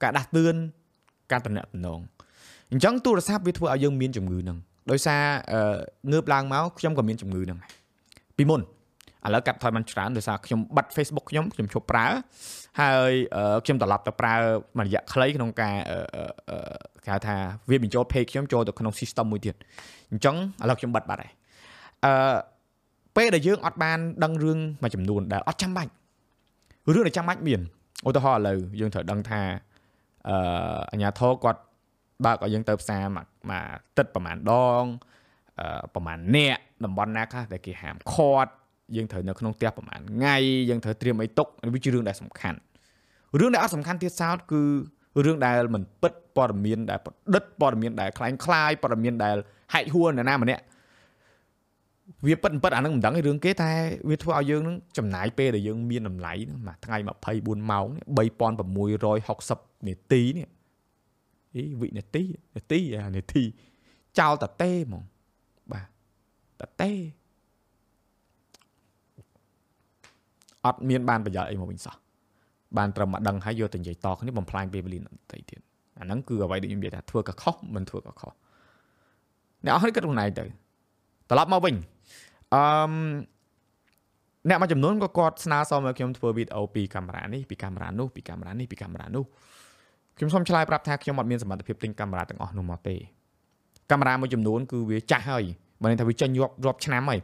ការដាស់តឿនការតំណែងតំណងអញ្ចឹងទូរស័ព្ទវាធ្វើឲ្យយើងមានជំងឺហ្នឹងដោយសារងើបឡើងមកខ្ញុំក៏មានជំងឺហ្នឹងពីមុន ឥឡូវកាត់ថយបានច្រើនដោយសារខ្ញុំបាត់ Facebook ខ្ញុំខ្ញុំឈប់ប្រើហើយខ្ញុំត្រឡប់ទៅប្រើមួយរយៈខ្លីក្នុងការគេហៅថាវាបញ្ចូល page ខ្ញុំចូលទៅក្នុង system មួយទៀតអញ្ចឹងឥឡូវខ្ញុំបាត់បាត់ហើយអឺពេលដែលយើងអត់បានដឹងរឿងមួយចំនួនដែលអត់ចាំបាច់រឿងដែលចាំបាច់មានឧទាហរណ៍ឥឡូវយើងត្រូវដឹងថាអឺអាញាធរគាត់បើកឲ្យយើងទៅផ្សារមួយមួយទឹកប្រហែលដងអឺប្រហែលអ្នកតំបន់ណាខ្លះដែលគេហាមឃាត់ យើងត្រូវនៅក្នុងផ្ទះប្រហែលថ្ងៃយើងត្រូវត្រៀមអីទុកវាជារឿងដែលសំខាន់រឿងដែលអត់សំខាន់ទៀតសោតគឺរឿងដែលមិនពិតព័ត៌មានដែលប្រឌិតព័ត៌មានដែលคล้ายคล้ายព័ត៌មានដែលហែកហួរអ្នកណាម្នាក់វាពិតពិតអានឹងមិនដឹងរឿងគេតែវាធ្វើឲ្យយើងនឹងចំណាយពេលដែលយើងមានតម្លៃហ្នឹងមួយថ្ងៃ24ម៉ោង3660នាទីនេះអីវិនាទីនាទីអានាទីចោលតតេហ្មងបាទតតេ អត់មានបានប្រយោជន៍អីមកវិញសោះបានត្រឹមមកដឹងហើយយកទៅនិយាយតគ្នាបំផ្លាញពេលវេលាបន្តិចទៀតអាហ្នឹងគឺអ្វីដែលខ្ញុំនិយាយថាធ្វើក៏ខុសមិនធ្វើក៏ខុសអ្នកអស់នេះគិតខ្លួនឯងទៅត្រឡប់មកវិញអឺអ្នកមួយចំនួនក៏គាត់ស្នើសុំឲ្យខ្ញុំធ្វើវីដេអូពីកាមេរ៉ានេះពីកាមេរ៉ានោះពីកាមេរ៉ានេះពីកាមេរ៉ានោះខ្ញុំសូមឆ្លើយប្រាប់ថាខ្ញុំអត់មានសមត្ថភាពទិញកាមេរ៉ាទាំងអស់នោះមកទេកាមេរ៉ាមួយចំនួនគឺវាចាស់ហើយបើន័យថាវាចេញរាប់រាប់ឆ្នាំហើយ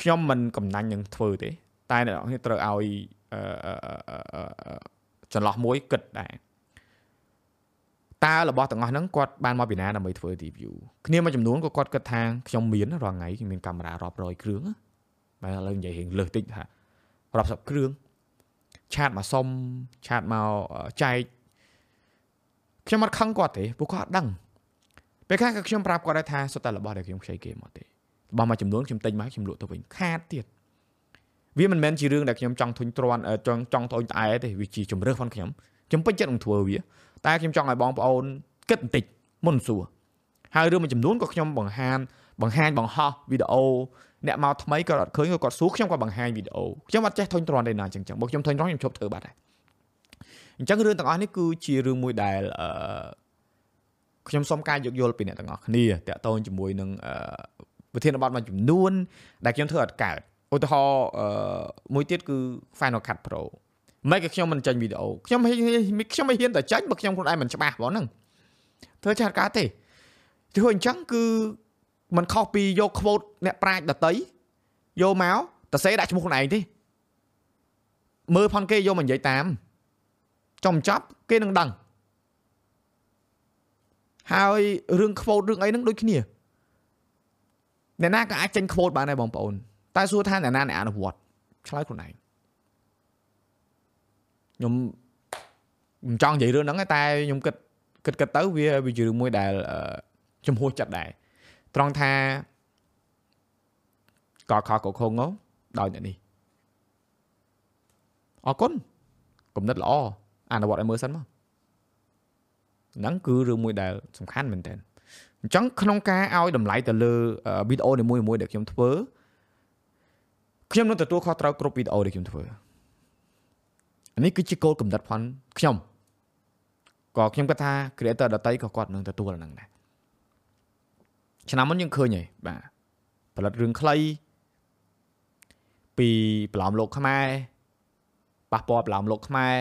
ខ្ញុំមិនកំណាញ់នឹងធ្វើទេ តែអ្នកនរត្រូវឲ្យចន្លោះមួយគិតដែរតើរបស់ទាំងអស់ហ្នឹងគាត់បានមកពីណាដើម្បីធ្វើ review គ្នាមួយចំនួនក៏គាត់គិតថាខ្ញុំមានរាល់ថ្ងៃមានកាមេរ៉ារាប់រយគ្រឿងបាទឥឡូវនិយាយរៀងលើសតិចថារាប់សិបគ្រឿងឆាតមកសុំឆាតមកចែកខ្ញុំអត់ខឹងគាត់ទេពួកគាត់អត់ដឹងពេលខ្លះក៏ខ្ញុំប្រាប់គាត់ដែរថាសុទ្ធតែរបស់ដែលខ្ញុំខ្ចីគេមកទេ របស់មួយចំនួនខ្ញុំទិញមកខ្ញុំលក់ទៅវិញខាតទៀតវាមិនមែនជារឿងដែលខ្ញុំចង់ធុញទ្រាន់ចង់ចង់ត្អូញត្អែទេវាជាជំរឿសផងខ្ញុំខ្ញុំពេញចិត្តនឹងធ្វើវាតែខ្ញុំចង់ឲ្យបងប្អូនគិតបន្តិចមុនសួរហើយរឿងមួយចំនួនក៏ខ្ញុំបង្ហាញបង្ហាញបង្ហោះវីដេអូអ្នកមកថ្មីក៏អត់ឃើញក៏គាត់សួរខ្ញុំក៏បង្ហាញវីដេអូខ្ញុំអត់ចេះធុញទ្រាន់ទេណាអញ្ចឹងបើខ្ញុំធុញទ្រាន់ខ្ញុំជប់ធ្វើបាត់ហើយអញ្ចឹងរឿងទាំងអស់នេះគឺជារឿងមួយដែលអឺខ្ញុំសូមការយោគយល់ពីអ្នកទាំងអស់គ្នាតាក់ទងជាមួយនឹង វិធានបទមួយចំនួន ដែលខ្ញុំធ្វើអត់កើតឧទាហរណ៍មួយទៀតគឺ Final Cut Pro មិនក៏ខ្ញុំមិនចាញ់វីដេអូខ្ញុំខ្ញុំមិនហ៊ានតែចាញ់បើខ្ញុំខ្លួនឯងមិនច្បាស់បងហ្នឹងធ្វើចាត់កើតទេធ្វើអញ្ចឹងគឺมันខុសពីយក quote អ្នកប្រាជ្ញដតីយកមកតសេដាក់ឈ្មោះខ្លួនឯងទេមើលផនគេយកមកនិយាយតាមចំចប់គេនឹងដឹងហើយរឿង quote រឿងអីហ្នឹងដូចគ្នា អ្នកណាក៏អាចចេញ quote បានដែរបងប្អូនតែសួរថាអ្នកណាអ្នកអនុវត្តឆ្លើយខ្លួនឯងខ្ញុំមិនចង់និយាយរឿងហ្នឹងតែខ្ញុំគិតគិតគិតទៅវាវាជារឿងមួយដែលចំហួសចិត្តដែរត្រង់ថាកខកខងដោយអ្នកនេះអរគុណគំនិតល្អអនុវត្តឲ្យមើលសិនមកហ្នឹងគឺរឿងមួយដែលសំខាន់មែនតើ អញ្ចឹងក្នុងការឲ្យតម្លៃទៅលើវីដេអូនីមួយៗដែលខ្ញុំធ្វើខ្ញុំនឹងទទួលខុសត្រូវគ្រប់វីដេអូដែលខ្ញុំធ្វើនេះគឺជាគោលកំណត់ផនខ្ញុំក៏ខ្ញុំគិតថា creator ដតីក៏គាត់នឹងទទួលហ្នឹងដែរឆ្នាំមុនយើងឃើញហើយបាទផលិតរឿងខ្លីពីប្រឡំលោកខ្មែរប៉ះពាល់ប្រឡំលោកខ្មែរ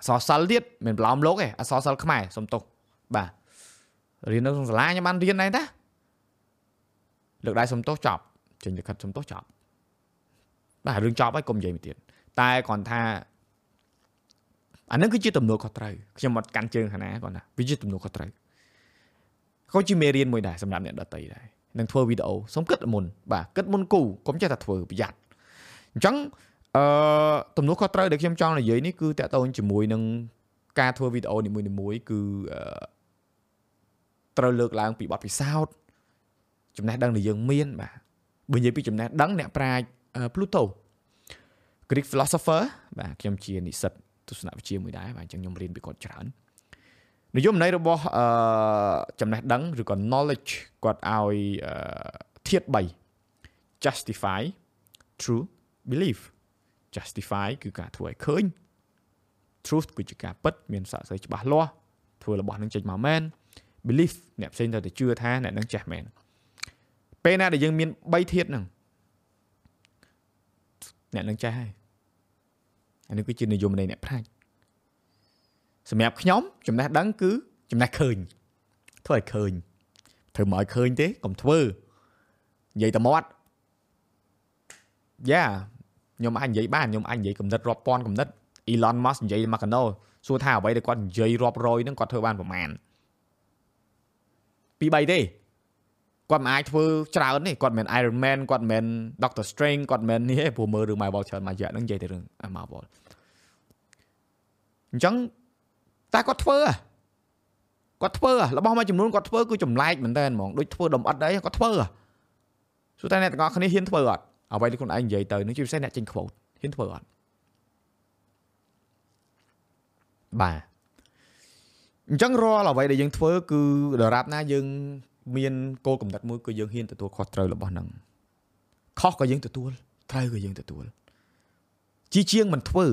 អសរសិលទៀតមិនប្រឡំលោកទេអសរសិលខ្មែរសុំទោសបាទ រៀននៅក្នុងសាលាខ្ញុំបានរៀនដែរតាលើកដៃសុំទោសចប់ចេញលិខិតសុំទោសចប់បាទរឿងចប់ហើយកុំនិយាយមកទៀតតែគាត់ថាអានឹងគឺជាទំនួលខុសត្រូវខ្ញុំអត់កាន់ជើងខាងណាគាត់ណាវាជាទំនួលខុសត្រូវក៏ជាមេរៀនមួយដែរសម្រាប់អ្នកដតីដែរនឹងធ្វើវីដេអូសូមគិតមុនបាទគិតមុនគូកុំចេះតែធ្វើប្រយ័ត្នអញ្ចឹងអឺទំនួលខុសត្រូវដែលខ្ញុំចង់និយាយនេះគឺតកតងជាមួយនឹងការធ្វើវីដេអូនីមួយៗគឺ ត្រូវលើកឡើងពីបទពិសោធន៍ចំណេះដឹងដែលយើងមានបាទបើនិយាយពីចំណេះដឹងអ្នកប្រាជ្ញ Pluto Greek philosopher បាទខ្ញុំជានិស្សិតទស្សនវិជ្ជាមួយដែរបាទអញ្ចឹងខ្ញុំរៀនពីគាត់ច្រើននិយមន័យរបស់អឺចំណេះដឹងឬក៏ knowledge គាត់ឲ្យធាត3 justify true belief justify គឺការធ្វើឲ្យឃើញ truth គឺជាការពិតមានសាក់សីច្បាស់លាស់ធ្វើរបស់នឹងចេញមកមែន belief អ្នកផ្សេងទៅតែជឿថាអ្នកនឹងចេះមែនពេលណាដែលយើងមាន3ធាតហ្នឹងអ្នកនឹងចេះហើយអានេះគឺជានិយមន័យអ្នកប្រាជ្ញសម្រាប់ខ្ញុំចំណេះដឹងគឺចំណេះឃើញធ្វើឲ្យឃើញធ្វើមកឲ្យឃើញទេកុំធ្វើនិយាយតែមាត់យ៉ាខ្ញុំអាចនិយាយបានខ្ញុំអាចនិយាយកំណត់រាប់ពាន់កំណត់ Elon Musk និយាយមកកណោសួរថាអ្វីដែលគាត់និយាយរាប់រយហ្នឹងគាត់ធ្វើបានប្រមាណ ពី3ទេគាត់មិនអាចធ្វើច្រើនទេគាត់មិន Iron Man គាត់មិន Doctor Strange គាត់មិននេះទេព្រោះមើលរឿង Marvel ច្រើនមួយរយៈហ្នឹងនិយាយទៅរឿង Marvel អញ្ចឹងតែគាត់ធ្វើគាត់ធ្វើរបស់មួយចំនួនគាត់ធ្វើគឺចម្លែកមែនតើហ្មងដូចធ្វើដំអិតអីគាត់ធ្វើសួរតែអ្នកទាំងអស់គ្នាហ៊ានធ្វើអត់អ្វីដែលខ្លួនឯងនិយាយទៅនឹងជាពិសេសអ្នកចេញ quote ហ៊ានធ្វើអត់បាទ អញ្ចឹងរាល់អ្វីដែលយើងធ្វើគឺដរាបណាយើង មានគោលកំណត់មួយគឺយើងហ៊ានទទួលខុសត្រូវរបស់នឹងខុសក៏យើងទទួលត្រូវក៏យើងទទួលជាជាងមិនធ្វើ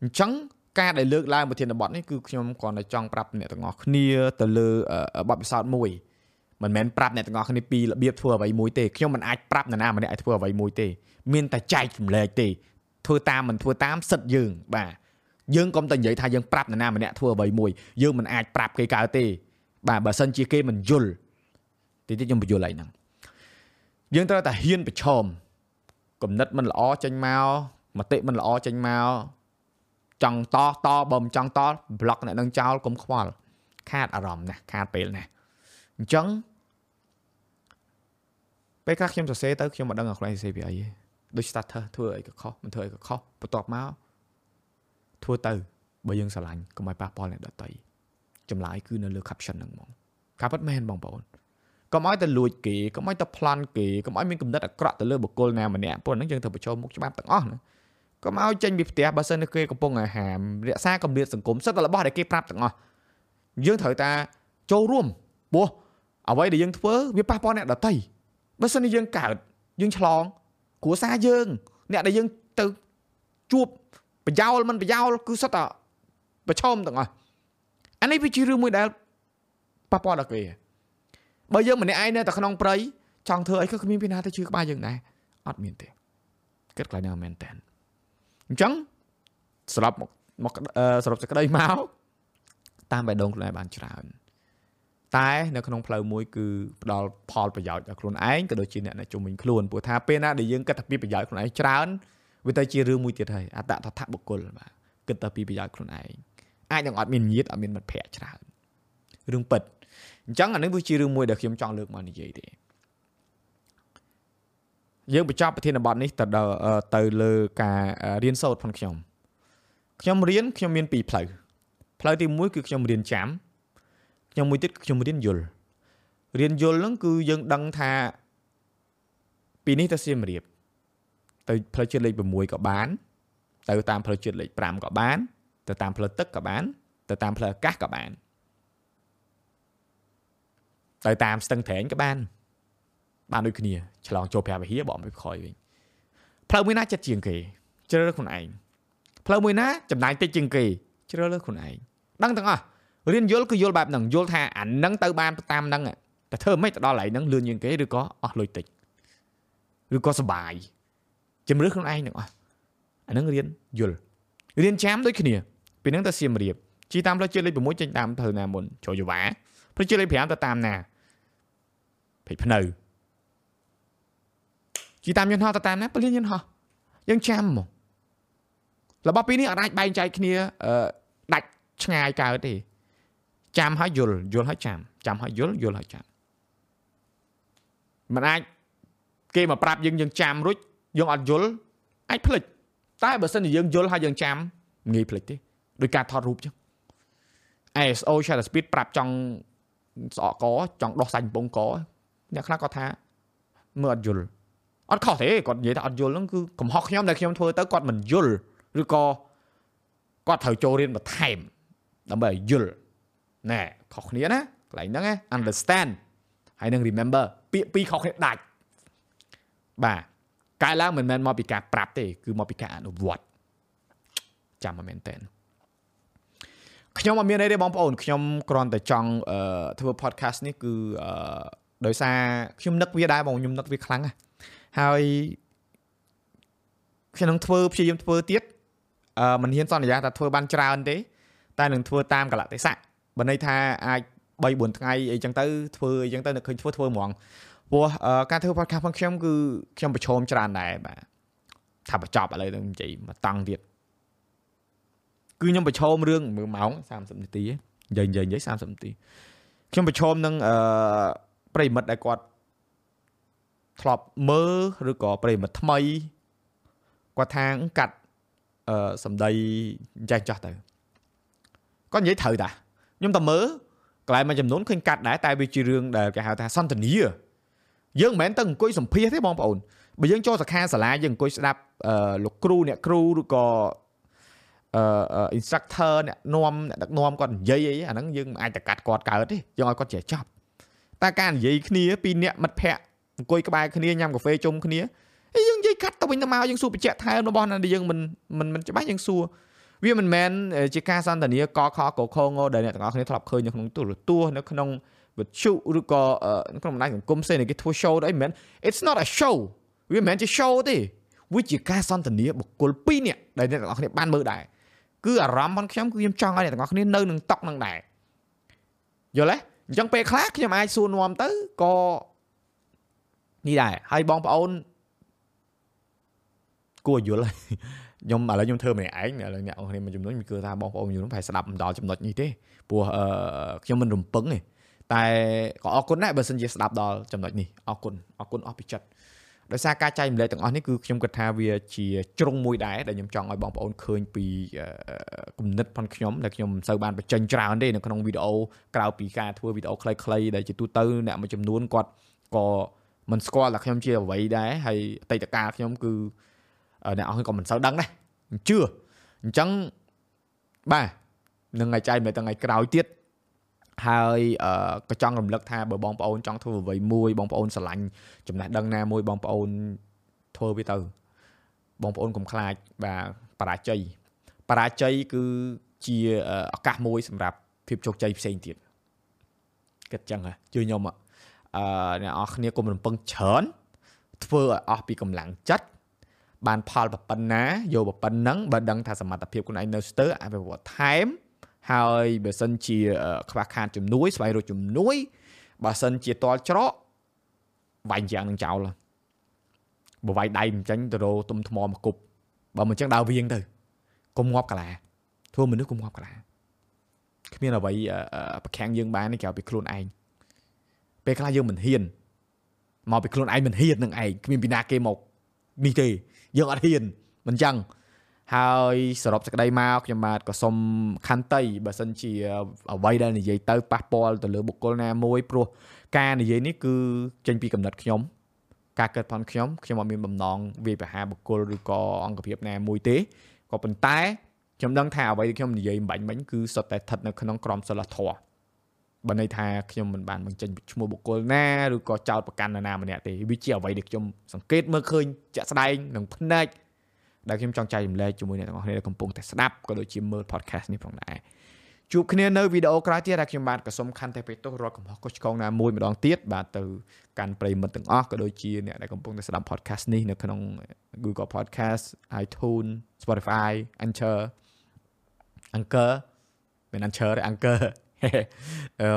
អញ្ចឹងការដែលលើកឡើងប្រធានបទនេះគឺខ្ញុំគ្រាន់តែចង់ប្រាប់អ្នកទាំងអស់គ្នាទៅលើបទពិសោធន៍មួយមិនមែនប្រាប់អ្នកទាំងអស់គ្នាពីរបៀបធ្វើអ្វីមួយទេខ្ញុំមិនអាចប្រាប់នរណាម្នាក់ឲ្យធ្វើអ្វីមួយទេ មានតែចែកចម្លែកទេធ្វើតាមមិនធ្វើតាមសិតយើងបាទ យើងកុំតែនិយាយថាយើងប្រាប់នរណាម្នាក់ធ្វើអ្វីមួយយើងមិនអាចប្រាប់គេកើតទេបាទបើសិនជាគេមិនយល់តិចតិចខ្ញុំបញ្យល់ឯហ្នឹងយើងត្រូវតែហ៊ានប្រឈមគំនិតមិនល្អចេញមកមតិមិនល្អចេញមកចង់តតបើមិនចង់តប្លុកអ្នកនឹងចោលកុំខ្វល់ខាតអារម្មណ៍ណាស់ខាតពេលណាស់អញ្ចឹងពេលខ្លះខ្ញុំសរសេរទៅខ្ញុំមិនដឹងខ្លួនឯងសរសេរពីអីទេដូច starter ធ្វើអីក៏ខុសមិនធ្វើអីក៏ខុសបន្ទាប់មក ធ្វើទៅបើយើងស្រឡាញ់កុំឲ្យប៉ះពាល់អ្នកដទៃចម្លើយគឺនៅលើ caption ហ្នឹងហ្មងការពិតមែនបងប្អូនកុំឲ្យទៅលួចគេកុំឲ្យទៅប្លន់គេកុំឲ្យមានគំនិតអាក្រក់ទៅលើបុគ្គលណាម្នាក់ព្រោះហ្នឹងយើងត្រូវបញ្ចូលមុខច្បាប់ទាំងអស់ណាកុំឲ្យចេញពីផ្ទះបើសិនគេកំពុងអាហាររក្សាកម្រិតសង្គមសិតតែរបស់ដែលគេប្រាប់ទាំងអស់យើងត្រូវតែចូលរួមព្រោះអ្វីដែលយើងធ្វើវាប៉ះពាល់អ្នកដទៃបើសិនជាយើងកើតយើងឆ្លងគ្រួសារយើង អ្នកដែលយើងទៅជួប ប្រយោលមិនប្រយោលគឺសុទ្ធតែប្រឈមទាំងអស់អានេះវាជារឿងមួយដែលប៉ះពាល់ដល់គេបើយើងម្នាក់ឯងនៅតែក្នុងព្រៃចង់ធ្វើអីក៏គ្មានពីណាទៅជឿក្បាលយើងដែរអត់មានទេគិតខ្លាំងណាស់មែនតើអញ្ចឹងសរុបមកមកសរុបសេចក្តីមកតាមបេះដូងខ្លួនឯងបានច្រើនតែនៅក្នុងផ្លូវមួយគឺផ្ដល់ផលប្រយោជន៍ដល់ខ្លួនឯងក៏ដូចជាអ្នកនៅជុំវិញខ្លួនព្រោះថាពេលណាដែលយើងគិតតែពីប្រយោជន៍ខ្លួនឯងច្រើន វាទៅជារឿងមួយទៀតហើយអតតថបុគ្គលបាទគិតតែពីប្រយោជន៍ខ្លួនឯងអាចនឹងអត់មានញាតិអត់មានមិត្តភ័ក្តិច្រើនរឿងពិតអញ្ចឹងអានេះវាជារឿងមួយដែលខ្ញុំចង់លើកមកនិយាយទេយើងបញ្ចប់ប្រធានបទនេះទៅទៅលើការរៀនសូត្រផងខ្ញុំខ្ញុំរៀនខ្ញុំមានពីរផ្លូវផ្លូវទី1គឺខ្ញុំរៀនចាំខ្ញុំមួយទៀតខ្ញុំរៀនយល់រៀនយល់ហ្នឹងគឺយើងដឹងថាពីនេះទៅសៀមរាប ទៅផ្លូវជាតិលេខ6ក៏បាន ទៅតាមផ្លូវជាតិលេខ5ក៏បាន ទៅតាមផ្លូវទឹកក៏បាន ទៅតាមផ្លូវអាកាសក៏បានទៅតាមស្ទឹងត្រែងក៏បាន បានដូចគ្នាឆ្លងចូលព្រះវិហារបកមកខ້ອຍវិញផ្លូវមួយណាចិត្តជាងគេ ជ្រើសរើសខ្លួនឯងផ្លូវមួយណាចំណាយតិចជាងគេ ជ្រើសរើសខ្លួនឯងដឹងទាំងអស់រៀនយល់គឺយល់បែបហ្នឹងយល់ថាអានឹងទៅបានតាមហ្នឹងតែធ្វើមិនទៅដល់កន្លែងហ្នឹងលឿនជាងគេឬក៏អស់លុយតិចឬក៏សុបាយ ជំរឿខ្លួនឯងទាំងអស់អាហ្នឹងរៀនយល់រៀនចាំដូចគ្នាពីហ្នឹងទៅសៀមរាបជីតាមផ្លូវជាតិលេខ6ចេញតាមផ្លូវណាមុនចូលយវ៉ាផ្លូវជាតិលេខ5ទៅតាមណាពេជ្រភ្នៅជីតាមយន្តហោះទៅតាមណាពលានយន្តហោះយើងចាំមករបស់ពីរនេះអាចបែងចែកគ្នាដាច់ឆ្ងាយកើតទេចាំហើយយល់យល់ហើយចាំចាំហើយយល់យល់ហើយចាំมันអាចគេមកប្រាប់យើងយើងចាំរួច យើងអត់យល់អាចភ្លេចតែបើសិនជាយើងយល់ហើយយើងចាំងាយភ្លេចទេដោយការថតរូបចឹង ISO shutter speed ប្រាប់ចង់ស្អកកចង់ដោះសាច់កំពង់កអ្នកខ្លះគាត់ថាមើលអត់យល់អត់ខុសទេគាត់និយាយថាអត់យល់ហ្នឹងគឺកំហុសខ្ញុំដែលខ្ញុំធ្វើទៅគាត់មិនយល់ឬក៏គាត់ត្រូវចូលរៀនបន្ថែមដើម្បីឲ្យយល់ណែខុសគ្នាណាកន្លែងហ្នឹង understand ហើយនឹង remember ពាក្យពីរខុសគ្នាដាច់បាទ កាយឡើងមិនមែនមកពីការប្រាប់ទេគឺមកពីការអនុវត្តចាំមកមែនតើខ្ញុំអត់មានអីទេបងប្អូនខ្ញុំគ្រាន់តែចង់ធ្វើ podcast នេះគឺដោយសារខ្ញុំនឹកវាដែរបងខ្ញុំនឹកវាខ្លាំងហើយខ្ញុំនឹងធ្វើព្យាយាមធ្វើទៀតអឺមិនហ៊ានសន្យាថាធ្វើបានច្រើនទេ តែនឹងធ្វើតាមកលៈទេសៈបើន័យថាអាច3 4ថ្ងៃអីចឹងទៅធ្វើអីចឹងទៅនឹកឃើញធ្វើធ្វើហ្មង ព្រោះការធ្វើ podcast របស់ខ្ញុំគឺខ្ញុំប្រឈមច្រើនដែរបាទថាបញ្ចប់ឥឡូវនឹងនិយាយមកតង់ទៀតគឺខ្ញុំប្រឈមរឿងមើលម៉ោង30នាទីនិយាយនិយាយនិយាយ30នាទីខ្ញុំប្រឈមនឹងអឺប្រិមិត្តដែលគាត់ធ្លាប់មើលឬក៏ប្រិមិត្តថ្មីគាត់ថាកាត់អឺសម្ដីចេះចាស់ទៅគាត់និយាយត្រូវតាខ្ញុំតែមើលកន្លែងមួយចំនួនឃើញកាត់ដែរតែវាជារឿងដែលគេហៅថាសន្តានា យើងមិនមែនទៅអង្គុយសម្ភាសទេបងប្អូនបើយើងចូលសាខាសាលាយើងអង្គុយស្ដាប់លោកគ្រូអ្នកគ្រូឬក៏អឺ instructor អ្នកនាំអ្នកដឹកនាំគាត់និយាយអីអាហ្នឹងយើងមិនអាចទៅកាត់គាត់កើតទេយើងឲ្យគាត់ចេះចប់តែការនិយាយគ្នាពីអ្នកមិត្តភ័ក្តិអង្គុយក្បែរគ្នាញ៉ាំកាហ្វេជុំគ្នាហើយយើងនិយាយកាត់ទៅវិញទៅមកយើងសួរបញ្ជាក់ថែមរបស់ណាដែលយើងមិនមិនមិនច្បាស់យើងសួរវាមិនមែនជាការសន្ទនាកខកខងដែលអ្នកទាំងអស់គ្នាធ្លាប់ឃើញនៅក្នុងទូរទស្សន៍នៅក្នុង វិទ្យុឬក៏ក្នុងបណ្ដាញសង្គមផ្សេងគេធ្វើ show អីមិនមែន it's not a show វាមិនមែនជា show ទេវាជាការសន្ទនាបុគ្គល2នាក់ដែលអ្នកទាំងអស់គ្នាបានមើលដែរគឺអារម្មណ៍របស់ខ្ញុំគឺខ្ញុំចង់ឲ្យអ្នកទាំងអស់គ្នានៅនឹងតុកនឹងដែរយល់ទេអញ្ចឹងពេលខ្លះខ្ញុំអាចសួរនាំទៅក៏នេះដែរហើយបងប្អូនគួរយល់ខ្ញុំឥឡូវខ្ញុំធ្វើម្នាក់ឯងឥឡូវអ្នកគ្នាមួយចំនួនខ្ញុំគិតថាបងប្អូនមួយចំនួនប្រហែលស្ដាប់មិនដល់ចំណុចនេះទេព្រោះខ្ញុំមិនរំពឹងទេ តែក៏អរគុណដែរបើសិនជាស្ដាប់ដល់ចំណុចនេះអរគុណអរគុណអស់ពីចិត្តដោយសារការចែកម្លែកទាំងអស់នេះគឺខ្ញុំគិតថាវាជាជ្រុងមួយដែរដែលខ្ញុំចង់ឲ្យបងប្អូនឃើញពីគំនិតផងខ្ញុំដែលខ្ញុំមិនសូវបានបញ្ចេញច្រើនទេនៅក្នុងវីដេអូក្រៅពីការធ្វើវីដេអូខ្លីៗដែលជាទូទៅអ្នកមួយចំនួនគាត់ក៏មិនស្គាល់ថាខ្ញុំជាអ្វីដែរហើយអតីតកាលខ្ញុំគឺអ្នកអង្គក៏មិនសូវដឹងដែរជឿអញ្ចឹងបាទនឹងថ្ងៃចែកម្លែកថ្ងៃក្រោយទៀត ហើយក៏ចង់រំលឹកថាបើបងប្អូនចង់ធ្វើអ្វីមួយបងប្អូនស្រឡាញ់ចំណេះដឹងណាមួយបងប្អូនធ្វើវាទៅបងប្អូនកុំខ្លាចបាទបរាជ័យបរាជ័យគឺជាឱកាសមួយសម្រាប់ភាពជោគជ័យផ្សេងទៀតគិតចឹងហ៎ជឿខ្ញុំអឺអ្នកនរគ្នាកុំរំពឹងច្រើនធ្វើឲ្យអស់ពីកម្លាំងចិត្តបានផលប៉ុណ្ណាយកប៉ុណ្ណឹងបើដឹងថាសមត្ថភាពខ្លួនឯងនៅស្ទើរអភិវឌ្ឍថែម ហើយបើសិនជាខ្វះខាតជំនួយស្វែងរកជំនួយបើសិនជាតល់ច្រកវាយយ៉ាងនឹងចោលបើវាយដៃមិនចាញ់ទៅរោទុំថ្មមកគប់បើមិនចឹងដើរវៀងទៅកុំងាប់កាឡាធ្វើមនុស្សកុំងាប់កាឡាគ្មានអ្វីប្រខាំងយើងបានទេក្រៅពីខ្លួនឯងពេលខ្លះយើងមិនហ៊ានមកពីខ្លួនឯងមិនហ៊ាននឹងឯងគ្មានពីណាគេមកនេះទេយើងអត់ហ៊ានមិនចឹង ហើយសរុបសេចក្តីមកខ្ញុំបាទក៏សូមខន្តីបើសិនជាអ្វីដែលនិយាយទៅប៉ះពាល់ទៅលើបុគ្គលណាមួយព្រោះការនិយាយនេះគឺចេញពីកំណត់ខ្ញុំការកើតផងខ្ញុំខ្ញុំអត់មានបំណងវាយប្រហារបុគ្គលឬក៏អង្គភាពណាមួយទេក៏ប៉ុន្តែខ្ញុំដឹងថាអ្វីដែលខ្ញុំនិយាយបាញ់មិញគឺសុទ្ធតែស្ថិតនៅក្នុងក្រមសីលធម៌បើន័យថាខ្ញុំមិនបានបញ្ចេញឈ្មោះបុគ្គលណាឬក៏ចោទប្រកាន់នរណាម្នាក់ទេវាជាអ្វីដែលខ្ញុំសង្កេតមើលឃើញជាក់ស្ដែងនឹងភ្នែក ដែលខ្ញុំចង់ចែករំលែកជាមួយអ្នកទាំងអស់គ្នាដែលកំពុងតែស្ដាប់ក៏ដូចជាមើល podcast នេះផងដែរជួបគ្នានៅវីដេអូក្រោយទៀតដែលខ្ញុំបាទក៏សូមខន្តីបេទោសរកកំហុសកុសឆ្គងណាមួយម្ដងទៀតបាទទៅកាន់ប្រិមិត្តទាំងអស់ក៏ដូចជាអ្នកដែលកំពុងតែស្ដាប់ podcast នេះនៅក្នុង Google Podcast iTunes Spotify Anchor Anchor មាន Anchor ទេ Anchor អឺ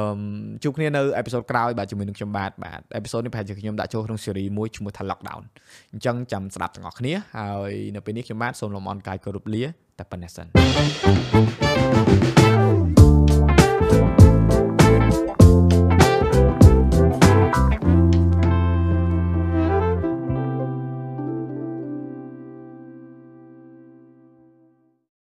ជួបគ្នានៅអេពីសូតក្រោយបាទជាមួយនឹងខ្ញុំបាទបាទអេពីសូតនេះប្រហែលជាខ្ញុំដាក់ចូលក្នុងស៊េរីមួយឈ្មោះថា Lockdown អញ្ចឹងចាំស្ដាប់ទាំងអស់គ្នាហើយនៅពេលនេះខ្ញុំបាទសូមលំអរកាយគោរពលាតែប៉ុណ្ណេះសិន